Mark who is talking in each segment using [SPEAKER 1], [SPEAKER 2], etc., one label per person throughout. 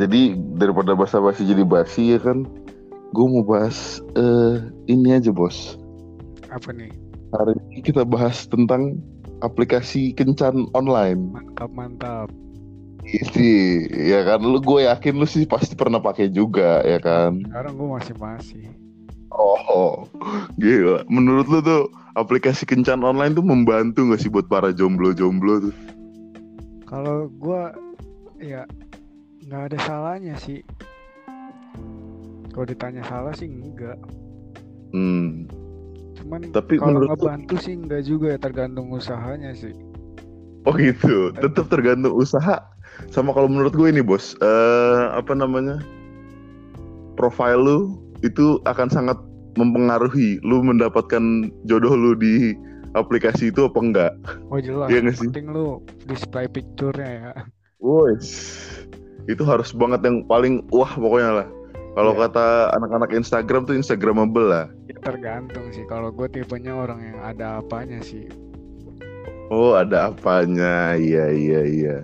[SPEAKER 1] Jadi daripada basa-basi jadi basi ya kan, gue mau bahas eh ini aja bos.
[SPEAKER 2] Apa nih?
[SPEAKER 1] Hari ini kita bahas tentang aplikasi kencan online.
[SPEAKER 2] Mantap mantap.
[SPEAKER 1] Isi, ya kan lu gue yakin lu sih pasti pernah pakai juga ya kan.
[SPEAKER 2] Sekarang gue masih masih.
[SPEAKER 1] Oh, gila. Menurut lu tuh aplikasi kencan online tuh membantu gak sih buat para jomblo-jomblo tuh?
[SPEAKER 2] Kalau gue ya nggak ada salahnya sih. Kalau ditanya salah sih enggak.
[SPEAKER 1] Hmm.
[SPEAKER 2] Cuman
[SPEAKER 1] Tapi
[SPEAKER 2] kalau
[SPEAKER 1] menurut lu-
[SPEAKER 2] ngebantu sih enggak juga ya tergantung usahanya sih.
[SPEAKER 1] Oh gitu, tetap tergantung usaha. Sama kalau menurut gue ini bos, eh apa namanya, profile lu itu akan sangat mempengaruhi lu mendapatkan jodoh lu di aplikasi itu apa enggak.
[SPEAKER 2] Oh jelas.
[SPEAKER 1] Iya sih?
[SPEAKER 2] Penting lu display picture-nya ya.
[SPEAKER 1] Woi, itu harus banget yang paling wah pokoknya lah. Kalau
[SPEAKER 2] Iya.
[SPEAKER 1] kata anak-anak Instagram tuh Instagramable lah.
[SPEAKER 2] Ya tergantung sih. Kalau gue tipenya orang yang ada apanya sih.
[SPEAKER 1] Oh ada apanya, iya iya iya.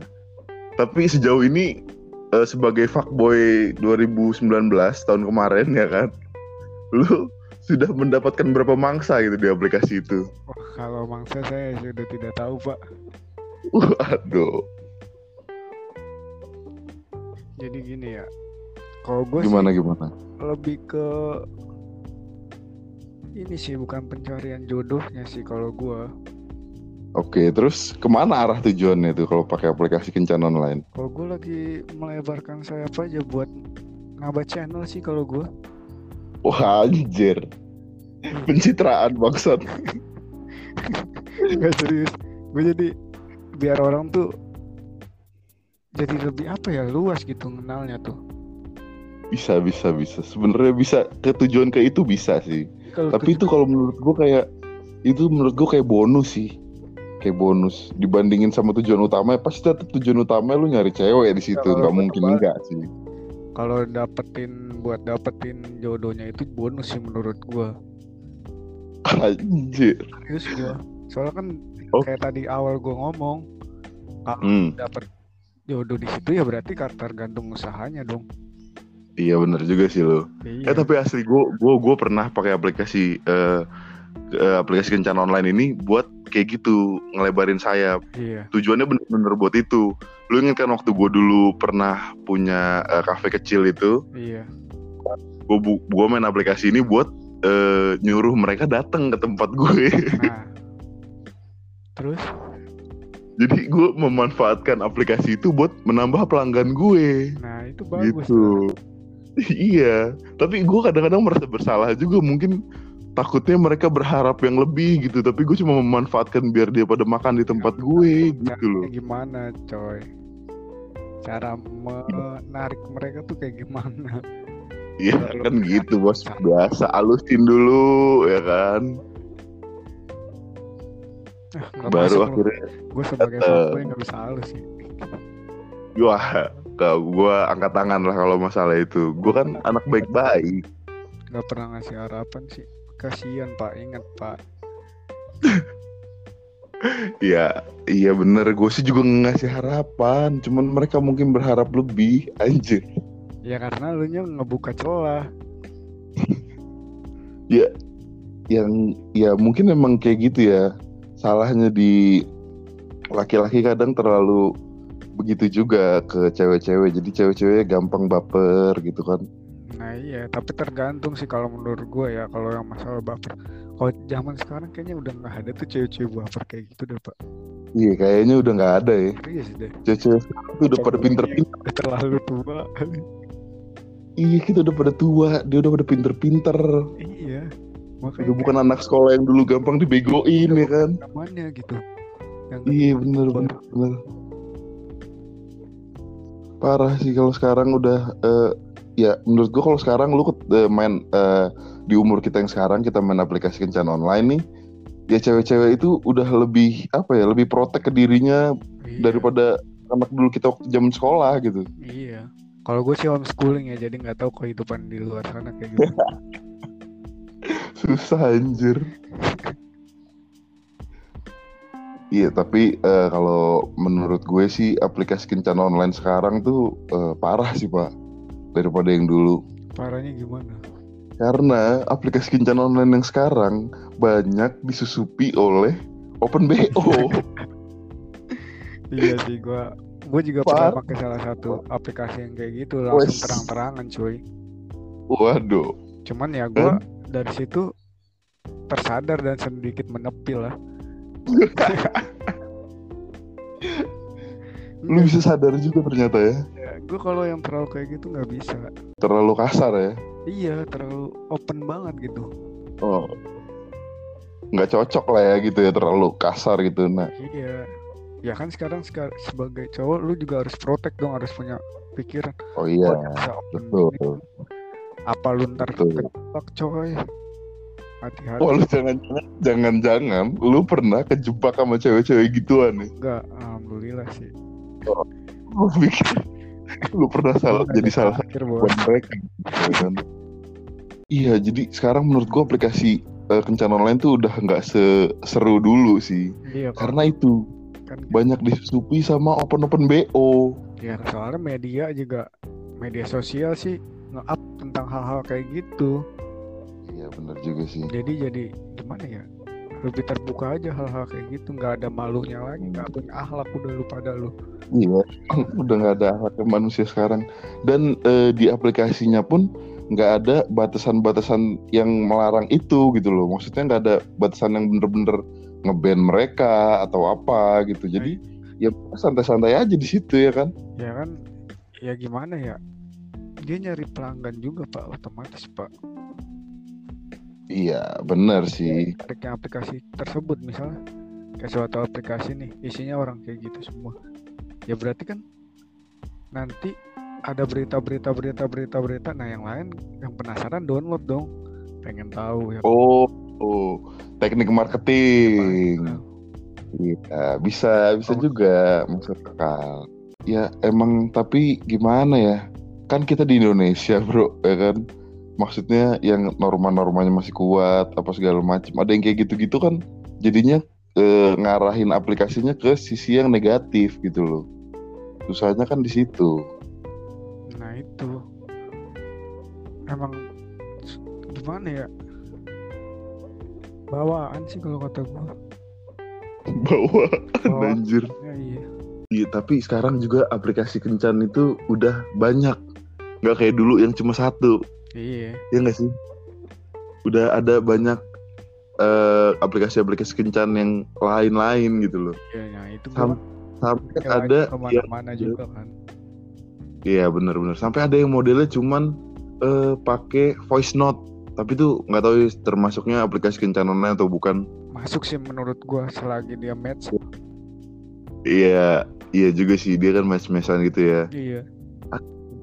[SPEAKER 1] Tapi sejauh ini eh, sebagai fuckboy 2019 tahun kemarin ya kan, lu sudah mendapatkan berapa mangsa gitu di aplikasi itu?
[SPEAKER 2] Wah kalau mangsa saya sudah tidak tahu pak.
[SPEAKER 1] Waduh,
[SPEAKER 2] Jadi gini ya. Kalau gue sih
[SPEAKER 1] gimana gimana?
[SPEAKER 2] lebih ke ini sih bukan pencarian jodohnya sih kalau gua
[SPEAKER 1] Oke, terus ke mana arah tujuannya tuh kalau pakai aplikasi kencan online?
[SPEAKER 2] kalau gua lagi melebarkan sayap aja buat ngaba channel sih kalau gua
[SPEAKER 1] Wah anjir, pencitraan maksud.
[SPEAKER 2] nggak serius gue jadi biar orang tuh jadi lebih apa ya luas gitu kenalnya tuh
[SPEAKER 1] Bisa bisa bisa. Sebenarnya bisa ke tujuan ke itu bisa sih.
[SPEAKER 2] kalau
[SPEAKER 1] Tapi itu kalau menurut gua kayak itu menurut gua kayak bonus sih. Kayak bonus dibandingin sama tujuan utama pasti tetap tujuan utama lu nyari cewek di situ nggak mungkin enggak sih.
[SPEAKER 2] Kalau dapetin buat dapetin jodohnya itu bonus sih menurut gua
[SPEAKER 1] Anjir.
[SPEAKER 2] serius gua soalnya kan
[SPEAKER 1] Oh.
[SPEAKER 2] kayak tadi awal gua ngomong kalau
[SPEAKER 1] Hmm,
[SPEAKER 2] dapet jodoh di situ ya berarti tergantung usahanya dong
[SPEAKER 1] iya bener juga sih lo.
[SPEAKER 2] iya
[SPEAKER 1] Eh tapi asli gua gua gua pernah pakai aplikasi eh eh, aplikasi kencan online ini buat kayak gitu ngelebarin sayap.
[SPEAKER 2] iya
[SPEAKER 1] Tujuannya bener-bener buat itu. Lu inget kan waktu gua dulu pernah punya eh, kafe kecil itu,
[SPEAKER 2] iya
[SPEAKER 1] gua bu- gua main aplikasi ini buat eh, nyuruh mereka datang ke tempat gue.
[SPEAKER 2] nah terus
[SPEAKER 1] Jadi gue memanfaatkan aplikasi itu buat menambah pelanggan gue.
[SPEAKER 2] nah itu bagus
[SPEAKER 1] gitu. iya, tapi gue kadang-kadang merasa bersalah juga mungkin takutnya mereka berharap yang lebih gitu, tapi gue cuma memanfaatkan biar dia pada makan di tempat gue gitu loh.
[SPEAKER 2] gimana coy cara menarik mereka tuh kayak gimana
[SPEAKER 1] Iya kan
[SPEAKER 2] bisa.
[SPEAKER 1] gitu bos, biasa alusin dulu ya kan.
[SPEAKER 2] ah, nggak
[SPEAKER 1] Baru akhirnya,
[SPEAKER 2] gue sebagai fuckboy nggak bisa halus sih
[SPEAKER 1] wah, gue angkat tangan lah kalau masalah itu. Gue kan anak baik-baik.
[SPEAKER 2] nggak pernah ngasih harapan sih kasihan pak ingat pak
[SPEAKER 1] Iya, iya bener. Gue sih juga ngasih harapan. Cuman mereka mungkin berharap lebih, anjir.
[SPEAKER 2] ya karena lu nya ngebuka celah
[SPEAKER 1] Yang ya mungkin emang kayak gitu ya. Salahnya di laki-laki kadang terlalu begitu juga ke cewek-cewek. Jadi cewek-ceweknya gampang baper gitu kan.
[SPEAKER 2] Nah iya, tapi tergantung sih kalau menurut gue ya kalau yang masalah baper. Kalau zaman sekarang kayaknya udah nggak ada tuh cewek-cewek baper kayak gitu deh pak.
[SPEAKER 1] Iya, kayaknya udah nggak ada ya.
[SPEAKER 2] Serius deh.
[SPEAKER 1] Cewek-cewek tuh udah pada pinter-pinter.
[SPEAKER 2] Udah terlalu tua.
[SPEAKER 1] Iya, kita udah pada tua. Dia udah pada pinter-pinter.
[SPEAKER 2] iya. Makanya
[SPEAKER 1] Udah bukan anak sekolah yang dulu gampang dibegoin ya kan.
[SPEAKER 2] namanya gitu. Yang
[SPEAKER 1] Iya bener bener bener. Parah sih kalau sekarang udah eh, ya menurut gua kalau sekarang lu eh, main eh, di umur kita yang sekarang kita main aplikasi kencan online nih ya cewek-cewek itu udah lebih apa ya lebih protek ke dirinya
[SPEAKER 2] iya,
[SPEAKER 1] daripada anak dulu kita waktu zaman sekolah gitu.
[SPEAKER 2] Iya. Kalau gue sih homeschooling ya, jadi nggak tahu kehidupan di luar sana kayak gitu.
[SPEAKER 1] Susah anjir. Iya, tapi eh, kalau menurut gue sih aplikasi kencan online sekarang tuh eh, parah sih pak daripada yang dulu.
[SPEAKER 2] Parahnya gimana?
[SPEAKER 1] Karena aplikasi kencan online yang sekarang banyak disusupi oleh OpenBO.
[SPEAKER 2] Iya sih gua gua juga
[SPEAKER 1] Parah.
[SPEAKER 2] pernah pakai salah satu aplikasi yang kayak gitu langsung terang-terangan cuy.
[SPEAKER 1] Waduh,
[SPEAKER 2] Cuman ya gua dari situ tersadar dan sedikit menepil lah.
[SPEAKER 1] lu bisa sadar juga ternyata ya.
[SPEAKER 2] Ya, gue kalau yang terlalu kayak gitu nggak bisa.
[SPEAKER 1] Terlalu kasar ya.
[SPEAKER 2] Iya, terlalu open banget gitu.
[SPEAKER 1] Oh, nggak cocok lah ya gitu ya terlalu kasar gitu. Nah,
[SPEAKER 2] Iya. Ya kan sekarang seka- sebagai cowok lu juga harus protect dong, harus punya pikiran.
[SPEAKER 1] oh iya,
[SPEAKER 2] "Oh, open
[SPEAKER 1] betul.
[SPEAKER 2] gini." Apa lu ntar kejebak coy? Hati-hati.
[SPEAKER 1] Wah lu jangan-jangan, jangan-jangan lu pernah kejebak sama cewek-cewek gituan nih.
[SPEAKER 2] Enggak, alhamdulillah sih.
[SPEAKER 1] Lu pikir lu pernah salah
[SPEAKER 2] Gua
[SPEAKER 1] jadi salah buat mereka kan. Iya, jadi sekarang menurut gua aplikasi eh, kencan online tuh udah nggak seseru dulu sih.
[SPEAKER 2] Iya.
[SPEAKER 1] Karena itu
[SPEAKER 2] kan
[SPEAKER 1] banyak disusupi sama open-open BO.
[SPEAKER 2] ya soalnya media juga media sosial sih nge-up tentang hal-hal kayak gitu.
[SPEAKER 1] Iya bener juga sih.
[SPEAKER 2] Jadi jadi gimana ya? Lebih terbuka aja hal-hal kayak gitu, nggak ada malunya lagi, nggak punya akhlak udah lu pada lu.
[SPEAKER 1] Iya, udah nggak ada akhlaknya manusia sekarang. Dan eh, di aplikasinya pun nggak ada batasan-batasan yang melarang itu gitu loh. Maksudnya nggak ada batasan yang bener-bener ngeban mereka atau apa gitu. Jadi ya santai-santai aja di situ ya kan.
[SPEAKER 2] Ya kan, ya gimana ya? Dia nyari pelanggan juga pak, otomatis pak.
[SPEAKER 1] Iya, bener sih.
[SPEAKER 2] Aplikasi tersebut misalnya kayak suatu aplikasi nih isinya orang kayak gitu semua. Ya berarti kan nanti ada berita-berita berita-berita berita. Nah yang lain yang penasaran download dong, pengen tahu ya.
[SPEAKER 1] Oh, oh, teknik marketing.
[SPEAKER 2] Nah,
[SPEAKER 1] Iya, bisa bisa juga masuk akal. Ya emang tapi gimana ya? Kan kita di Indonesia, Bro, ya kan? Maksudnya yang norma-normanya masih kuat apa segala macam. Ada yang kayak gitu-gitu kan jadinya eh, ngarahin aplikasinya ke sisi yang negatif gitu loh. Susahnya kan di situ.
[SPEAKER 2] Nah itu emang gimana ya? Bawaan sih kalau kata gua.
[SPEAKER 1] Bawa
[SPEAKER 2] Bawaan
[SPEAKER 1] anjir.
[SPEAKER 2] iya.
[SPEAKER 1] Iya, tapi sekarang juga aplikasi kencan itu udah banyak. Nggak kayak dulu yang cuma satu.
[SPEAKER 2] Iya.
[SPEAKER 1] ya nggak sih? Udah ada banyak eh, aplikasi-aplikasi kencan yang lain-lain gitu loh.
[SPEAKER 2] Iya, nah itu gua
[SPEAKER 1] Sam- sampai ada yang
[SPEAKER 2] ke mana-mana juga kan.
[SPEAKER 1] iya bener-bener. Sampai ada yang modelnya cuman eh, pakai voice note. Tapi tuh nggak tahu ya termasuknya aplikasi kencan online atau bukan.
[SPEAKER 2] Masuk sih menurut gua selagi dia match.
[SPEAKER 1] iya iya juga sih. Dia kan match-matchan gitu ya.
[SPEAKER 2] Iya.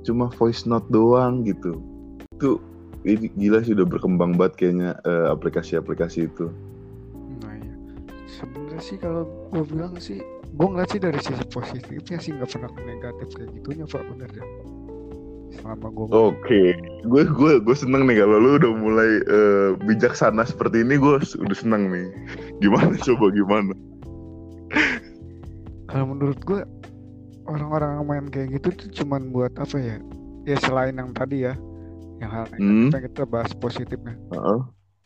[SPEAKER 1] cuma voice note doang gitu itu ini gila sih udah berkembang banget kayaknya eh, aplikasi-aplikasi itu
[SPEAKER 2] Nah iya. Sebenarnya sih kalau gua bilang sih, gua ngeliat sih dari sisi positifnya sih nggak pernah ke negatif kayak gitunya pak bener ya. Selama gua
[SPEAKER 1] Oke, gue gue gue seneng nih kalau lu udah mulai eh, bijaksana seperti ini, gue udah seneng nih. Gimana coba gimana?
[SPEAKER 2] kalau menurut gua orang-orang yang main kayak gitu tuh cuman buat apa ya? Ya selain yang tadi ya, yang hal
[SPEAKER 1] Hmm.
[SPEAKER 2] yang kita bahas positifnya.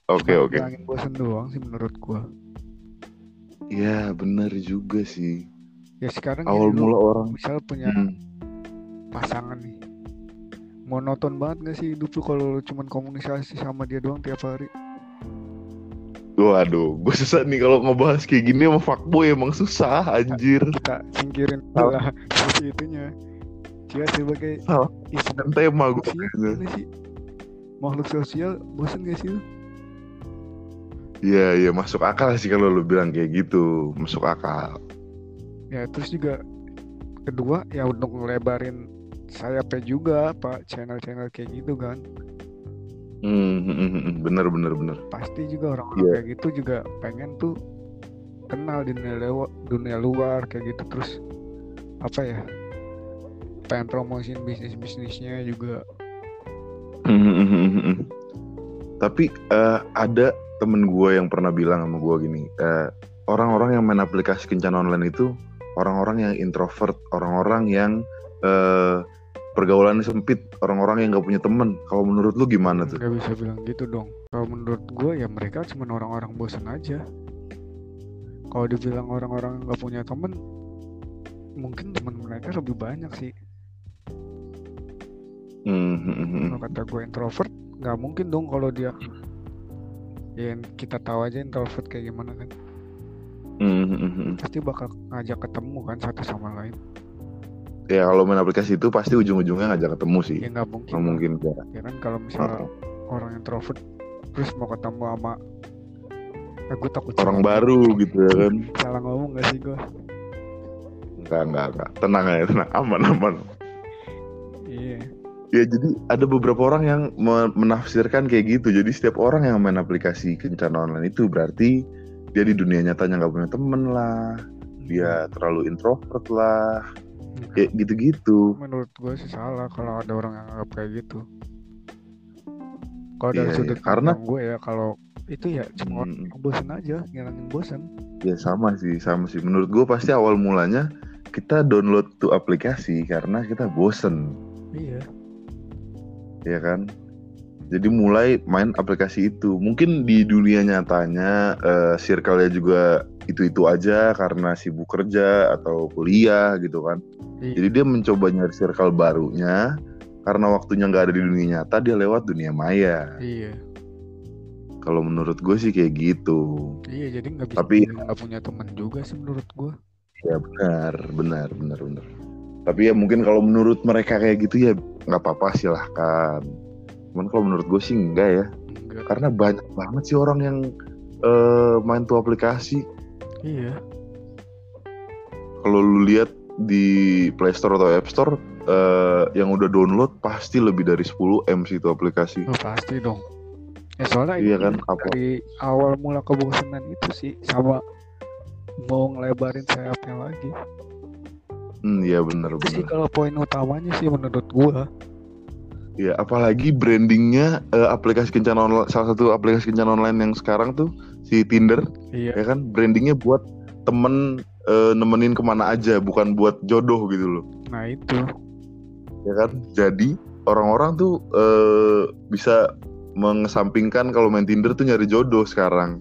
[SPEAKER 1] Oke oke.
[SPEAKER 2] ngilangin bosen doang sih menurut gua.
[SPEAKER 1] Ya benar juga sih.
[SPEAKER 2] Ya sekarang
[SPEAKER 1] Awal
[SPEAKER 2] gini,
[SPEAKER 1] mula orang.
[SPEAKER 2] misal punya
[SPEAKER 1] Hmm.
[SPEAKER 2] pasangan nih monoton banget gak sih hidup lu kalau lu cuman komunikasi sama dia doang tiap hari
[SPEAKER 1] Waduh, gue susah nih kalau ngebahas kayak gini sama fuckboy emang susah anjir.
[SPEAKER 2] kita singkirin
[SPEAKER 1] Salah.
[SPEAKER 2] lah sisi itunya dia sebagai
[SPEAKER 1] Salah.
[SPEAKER 2] ya,
[SPEAKER 1] Dan tema gue.
[SPEAKER 2] sih makhluk sosial bosan gak sih lu
[SPEAKER 1] Iya iya masuk akal sih kalau lu bilang kayak gitu, masuk akal.
[SPEAKER 2] ya terus juga kedua ya untuk ngelebarin sayapnya juga pak channel-channel kayak gitu kan
[SPEAKER 1] Hmm, hmm, hmm, hmm. bener bener bener.
[SPEAKER 2] pasti juga orang-orang
[SPEAKER 1] Iya.
[SPEAKER 2] kayak gitu juga pengen tuh kenal di dunia luar, dunia luar kayak gitu terus apa ya pengen promosiin bisnis bisnisnya juga
[SPEAKER 1] Hmm. Tapi eh, ada temen gue yang pernah bilang sama gue gini, eh, orang-orang yang main aplikasi kencan online itu orang-orang yang introvert, orang-orang yang eh, pergaulannya sempit, orang-orang yang gak punya temen. Kalau menurut lu gimana tuh?
[SPEAKER 2] Gak bisa bilang gitu dong. Kalau menurut gue ya mereka cuma orang-orang bosan aja. Kalau dibilang orang-orang yang gak punya temen, mungkin teman mereka lebih banyak sih.
[SPEAKER 1] Hmm, hmm.
[SPEAKER 2] Kalau kata gue introvert, nggak mungkin dong kalau dia ya kita tahu aja introvert kayak gimana kan.
[SPEAKER 1] Hmm, hmm, hmm, hmm.
[SPEAKER 2] Pasti bakal ngajak ketemu kan satu sama lain.
[SPEAKER 1] Ya kalau main aplikasi itu pasti ujung-ujungnya ngajak ketemu sih.
[SPEAKER 2] Ya nggak mungkin.
[SPEAKER 1] Nggak
[SPEAKER 2] lah.
[SPEAKER 1] mungkin ya.
[SPEAKER 2] Ya kan kalau misalnya orang introvert terus mau ketemu sama ya gue takut
[SPEAKER 1] Orang
[SPEAKER 2] salah-
[SPEAKER 1] baru gitu ya kan.
[SPEAKER 2] salah ngomong gak sih gue
[SPEAKER 1] Enggak, enggak, enggak. Tenang aja, tenang. Aman, aman. Ya jadi ada beberapa orang yang me- menafsirkan kayak gitu. Jadi setiap orang yang main aplikasi kencan online itu berarti dia di dunia nyatanya nggak punya temen lah, dia terlalu introvert lah, kayak gitu-gitu.
[SPEAKER 2] menurut gue sih salah kalau ada orang yang anggap kayak gitu kalau dari
[SPEAKER 1] Iya,
[SPEAKER 2] sudut
[SPEAKER 1] iya. Karena-
[SPEAKER 2] pandang gue ya kalau itu ya cuma
[SPEAKER 1] Hmm,
[SPEAKER 2] bosan aja ngilangin bosan
[SPEAKER 1] ya sama sih, sama sih. Menurut gue pasti awal mulanya kita download tuh aplikasi karena kita bosen, ya kan? Jadi mulai main aplikasi itu. Mungkin di dunia nyatanya eh, circle-nya juga itu-itu aja karena sibuk kerja atau kuliah gitu kan.
[SPEAKER 2] iya
[SPEAKER 1] Jadi dia mencoba nyari circle barunya karena waktunya nggak ada di dunia nyata dia lewat dunia maya.
[SPEAKER 2] iya
[SPEAKER 1] Kalau menurut gue sih kayak gitu.
[SPEAKER 2] iya jadi nggak bisa
[SPEAKER 1] Tapi-
[SPEAKER 2] nggak punya teman juga sih menurut gue
[SPEAKER 1] Ya benar, benar, benar, benar. Tapi ya mungkin kalau menurut mereka kayak gitu ya nggak apa-apa silahkan. Cuman kalau menurut gue sih enggak ya.
[SPEAKER 2] enggak
[SPEAKER 1] Karena banyak banget sih orang yang eh, main tuh aplikasi.
[SPEAKER 2] iya
[SPEAKER 1] Kalau lu lihat di Play Store atau App Store eh, yang udah download pasti lebih dari 10 M sih itu aplikasi.
[SPEAKER 2] Oh, pasti dong ya soalnya
[SPEAKER 1] Iya kan? Apa?
[SPEAKER 2] dari awal mula kebosanan itu sih sama mau ngelebarin sayapnya lagi
[SPEAKER 1] Hmm, iya benar
[SPEAKER 2] sih
[SPEAKER 1] benar.
[SPEAKER 2] kalau poin utamanya sih menurut gua.
[SPEAKER 1] Ya, apalagi brandingnya eh, aplikasi kencan online, salah satu aplikasi kencan online yang sekarang tuh si Tinder,
[SPEAKER 2] iya.
[SPEAKER 1] ya kan, brandingnya buat temen eh, nemenin ke mana aja, bukan buat jodoh gitu loh,
[SPEAKER 2] nah itu.
[SPEAKER 1] Ya kan. Jadi orang-orang tuh eh, bisa mengesampingkan kalau main Tinder tuh nyari jodoh sekarang,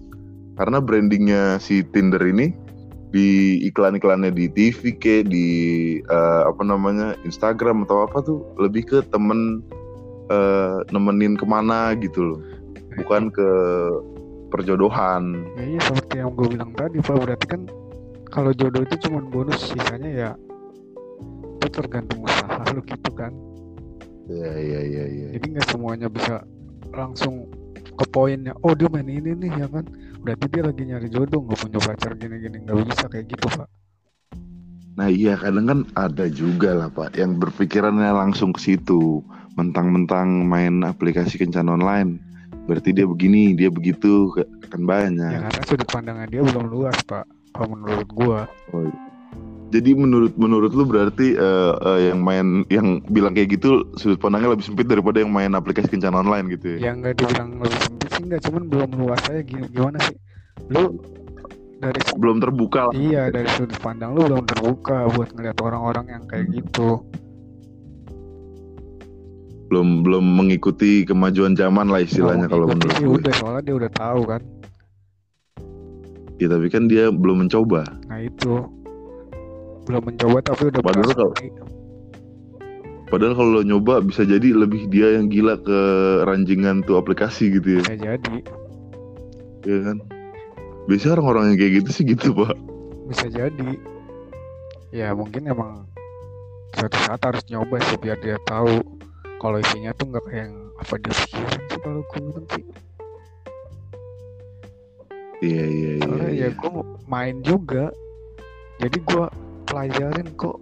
[SPEAKER 1] karena brandingnya si Tinder ini di iklan-iklannya di TV ke di eh, apa namanya Instagram atau apa tuh lebih ke temen eh, nemenin ke mana gitu loh. Bukan ke perjodohan.
[SPEAKER 2] Ya iya seperti yang gue bilang tadi pak. Berarti kan kalau jodoh itu cuma bonus sisanya ya itu tergantung usaha lu gitu kan.
[SPEAKER 1] Ya ya ya ya
[SPEAKER 2] jadi nggak semuanya bisa langsung ke poinnya oh dia main ini nih ya kan? Berarti dia lagi nyari jodoh nggak punya pacar gini-gini nggak bisa kayak gitu pak.
[SPEAKER 1] Nah iya kadang kan ada juga lah pak yang berpikirannya langsung ke situ. Mentang-mentang main aplikasi kencan online berarti dia begini dia begitu kan
[SPEAKER 2] ya
[SPEAKER 1] banyak.
[SPEAKER 2] Karena sudut pandangnya dia belum luas pak kalau menurut gua.
[SPEAKER 1] Oh, iya. Jadi menurut menurut lu berarti eh, eh, yang main yang bilang kayak gitu sudut pandangnya lebih sempit daripada yang main aplikasi kencan online gitu ya?
[SPEAKER 2] Ya nggak dibilang lebih sempit sih nggak cuman belum luas aja gimana, sih? Lu dari
[SPEAKER 1] belum terbuka lah.
[SPEAKER 2] iya dari sudut pandang lu belum terbuka buat ngeliat orang-orang yang kayak gitu.
[SPEAKER 1] Belum belum mengikuti kemajuan zaman lah istilahnya kalau menurut gue
[SPEAKER 2] udah soalnya dia udah tahu kan.
[SPEAKER 1] Ya tapi kan dia belum mencoba.
[SPEAKER 2] Nah itu belum mencoba tapi udah
[SPEAKER 1] Padahal kalau- padahal kalau lo nyoba bisa jadi lebih dia yang gila ke ranjingan tuh aplikasi gitu ya.
[SPEAKER 2] Bisa jadi.
[SPEAKER 1] Ya kan? Biasanya orang-orang yang kayak gitu sih gitu pak.
[SPEAKER 2] Bisa jadi. Ya mungkin emang suatu saat harus nyoba sih biar dia tahu kalau isinya tuh nggak kayak yang apa dia pikirin sih kalau gue bilang sih.
[SPEAKER 1] Iya iya iya,
[SPEAKER 2] soalnya
[SPEAKER 1] iya.
[SPEAKER 2] ya gue main juga. Jadi gue pelajarin kok.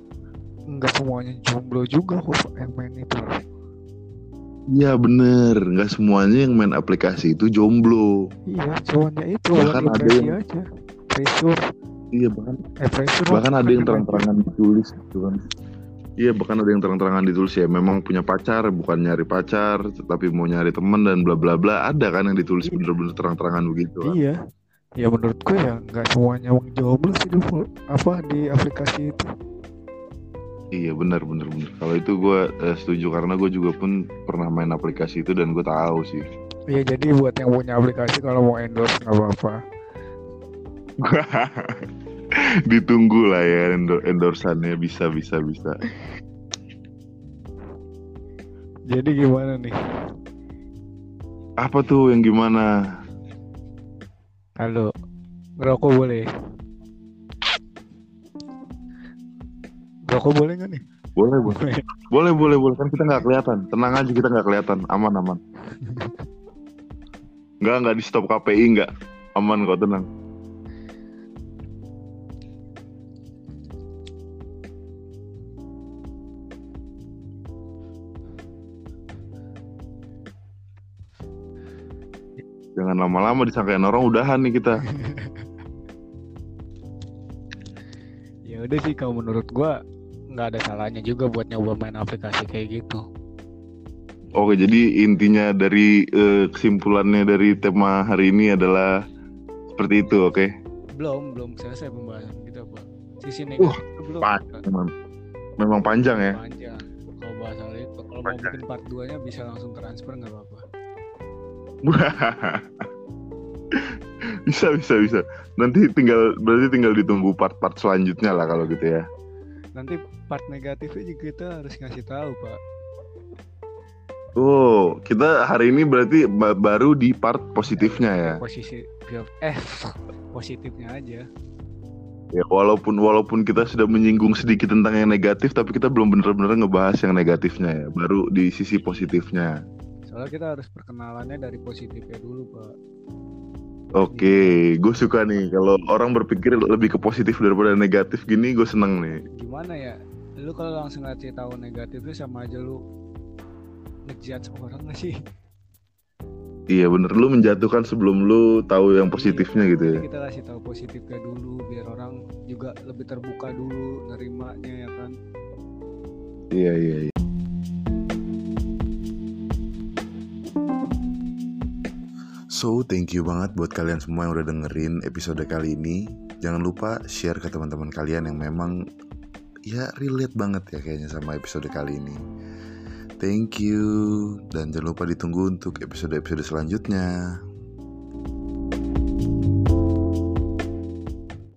[SPEAKER 2] Nggak semuanya jomblo juga kok yang main itu.
[SPEAKER 1] Iya bener, nggak semuanya yang main aplikasi itu jomblo.
[SPEAKER 2] iya cumannya itu
[SPEAKER 1] Bahkan
[SPEAKER 2] bukan
[SPEAKER 1] ada
[SPEAKER 2] depresi
[SPEAKER 1] yang-
[SPEAKER 2] aja. Pressure
[SPEAKER 1] Iya bahkan
[SPEAKER 2] eh pressure
[SPEAKER 1] bahkan ada yang terang-terangan ditulis gitu kan. Iya bahkan ada yang terang-terangan ditulis ya memang punya pacar bukan nyari pacar tapi mau nyari teman dan bla bla bla. Ada kan yang ditulis
[SPEAKER 2] Iya.
[SPEAKER 1] bener-bener terang-terangan begitu kan.
[SPEAKER 2] iya ya menurut gue ya nggak semuanya uang jomblo sih di apa di aplikasi itu
[SPEAKER 1] Iya benar benar benar. Kalau itu gue eh, setuju karena gue juga pun pernah main aplikasi itu dan gue tahu sih.
[SPEAKER 2] Iya jadi buat yang punya aplikasi kalau mau endorse nggak apa-apa
[SPEAKER 1] Ditunggu lah ya endor endorsannya bisa bisa bisa.
[SPEAKER 2] jadi gimana nih
[SPEAKER 1] Apa tuh yang gimana?
[SPEAKER 2] Halo ngerokok boleh ngerokok boleh nggak nih
[SPEAKER 1] Boleh boleh boleh boleh boleh kan kita nggak kelihatan. Tenang aja kita nggak kelihatan. Aman aman. Nggak nggak di stop KPI nggak. Aman kok tenang. Lama-lama disangkain orang udahan nih kita.
[SPEAKER 2] ya udah sih kalau menurut gua nggak ada salahnya juga buat nyoba main aplikasi kayak gitu.
[SPEAKER 1] Oke, jadi intinya dari eh, kesimpulannya dari tema hari ini adalah seperti itu, oke?
[SPEAKER 2] belum belum selesai pembahasan kita pak. Sisi
[SPEAKER 1] Wah,
[SPEAKER 2] negatif belum
[SPEAKER 1] Panjang, memang, memang panjang ya.
[SPEAKER 2] panjang. Kalau bahas hal itu kalau mau bikin part 2 nya bisa langsung transfer nggak apa-apa
[SPEAKER 1] bisa bisa bisa. Nanti tinggal berarti tinggal ditunggu part-part selanjutnya lah kalau gitu ya.
[SPEAKER 2] nanti part negatifnya juga kita harus ngasih tahu pak
[SPEAKER 1] Oh, kita hari ini berarti ba- baru di part positifnya ya.
[SPEAKER 2] posisi eh positifnya aja
[SPEAKER 1] Ya, walaupun walaupun kita sudah menyinggung sedikit tentang yang negatif, tapi kita belum bener-bener ngebahas yang negatifnya ya. Baru di sisi positifnya.
[SPEAKER 2] soalnya kita harus perkenalannya dari positifnya dulu pak
[SPEAKER 1] Oke, gue suka nih kalau orang berpikir lebih ke positif daripada negatif gini, gue seneng nih.
[SPEAKER 2] gimana ya lu kalau langsung ngasih tahu negatifnya sama aja lu ngejudge orang gak sih
[SPEAKER 1] Iya bener, lu menjatuhkan sebelum lu tahu yang positifnya gitu ya.
[SPEAKER 2] Jadi kita kasih tahu positifnya dulu biar orang juga lebih terbuka dulu nerimanya ya kan
[SPEAKER 1] Iya iya. iya. So, thank you banget buat kalian semua yang udah dengerin episode kali ini. Jangan lupa share ke teman-teman kalian yang memang ya relate banget ya kayaknya sama episode kali ini. Thank you dan jangan lupa ditunggu untuk episode-episode selanjutnya.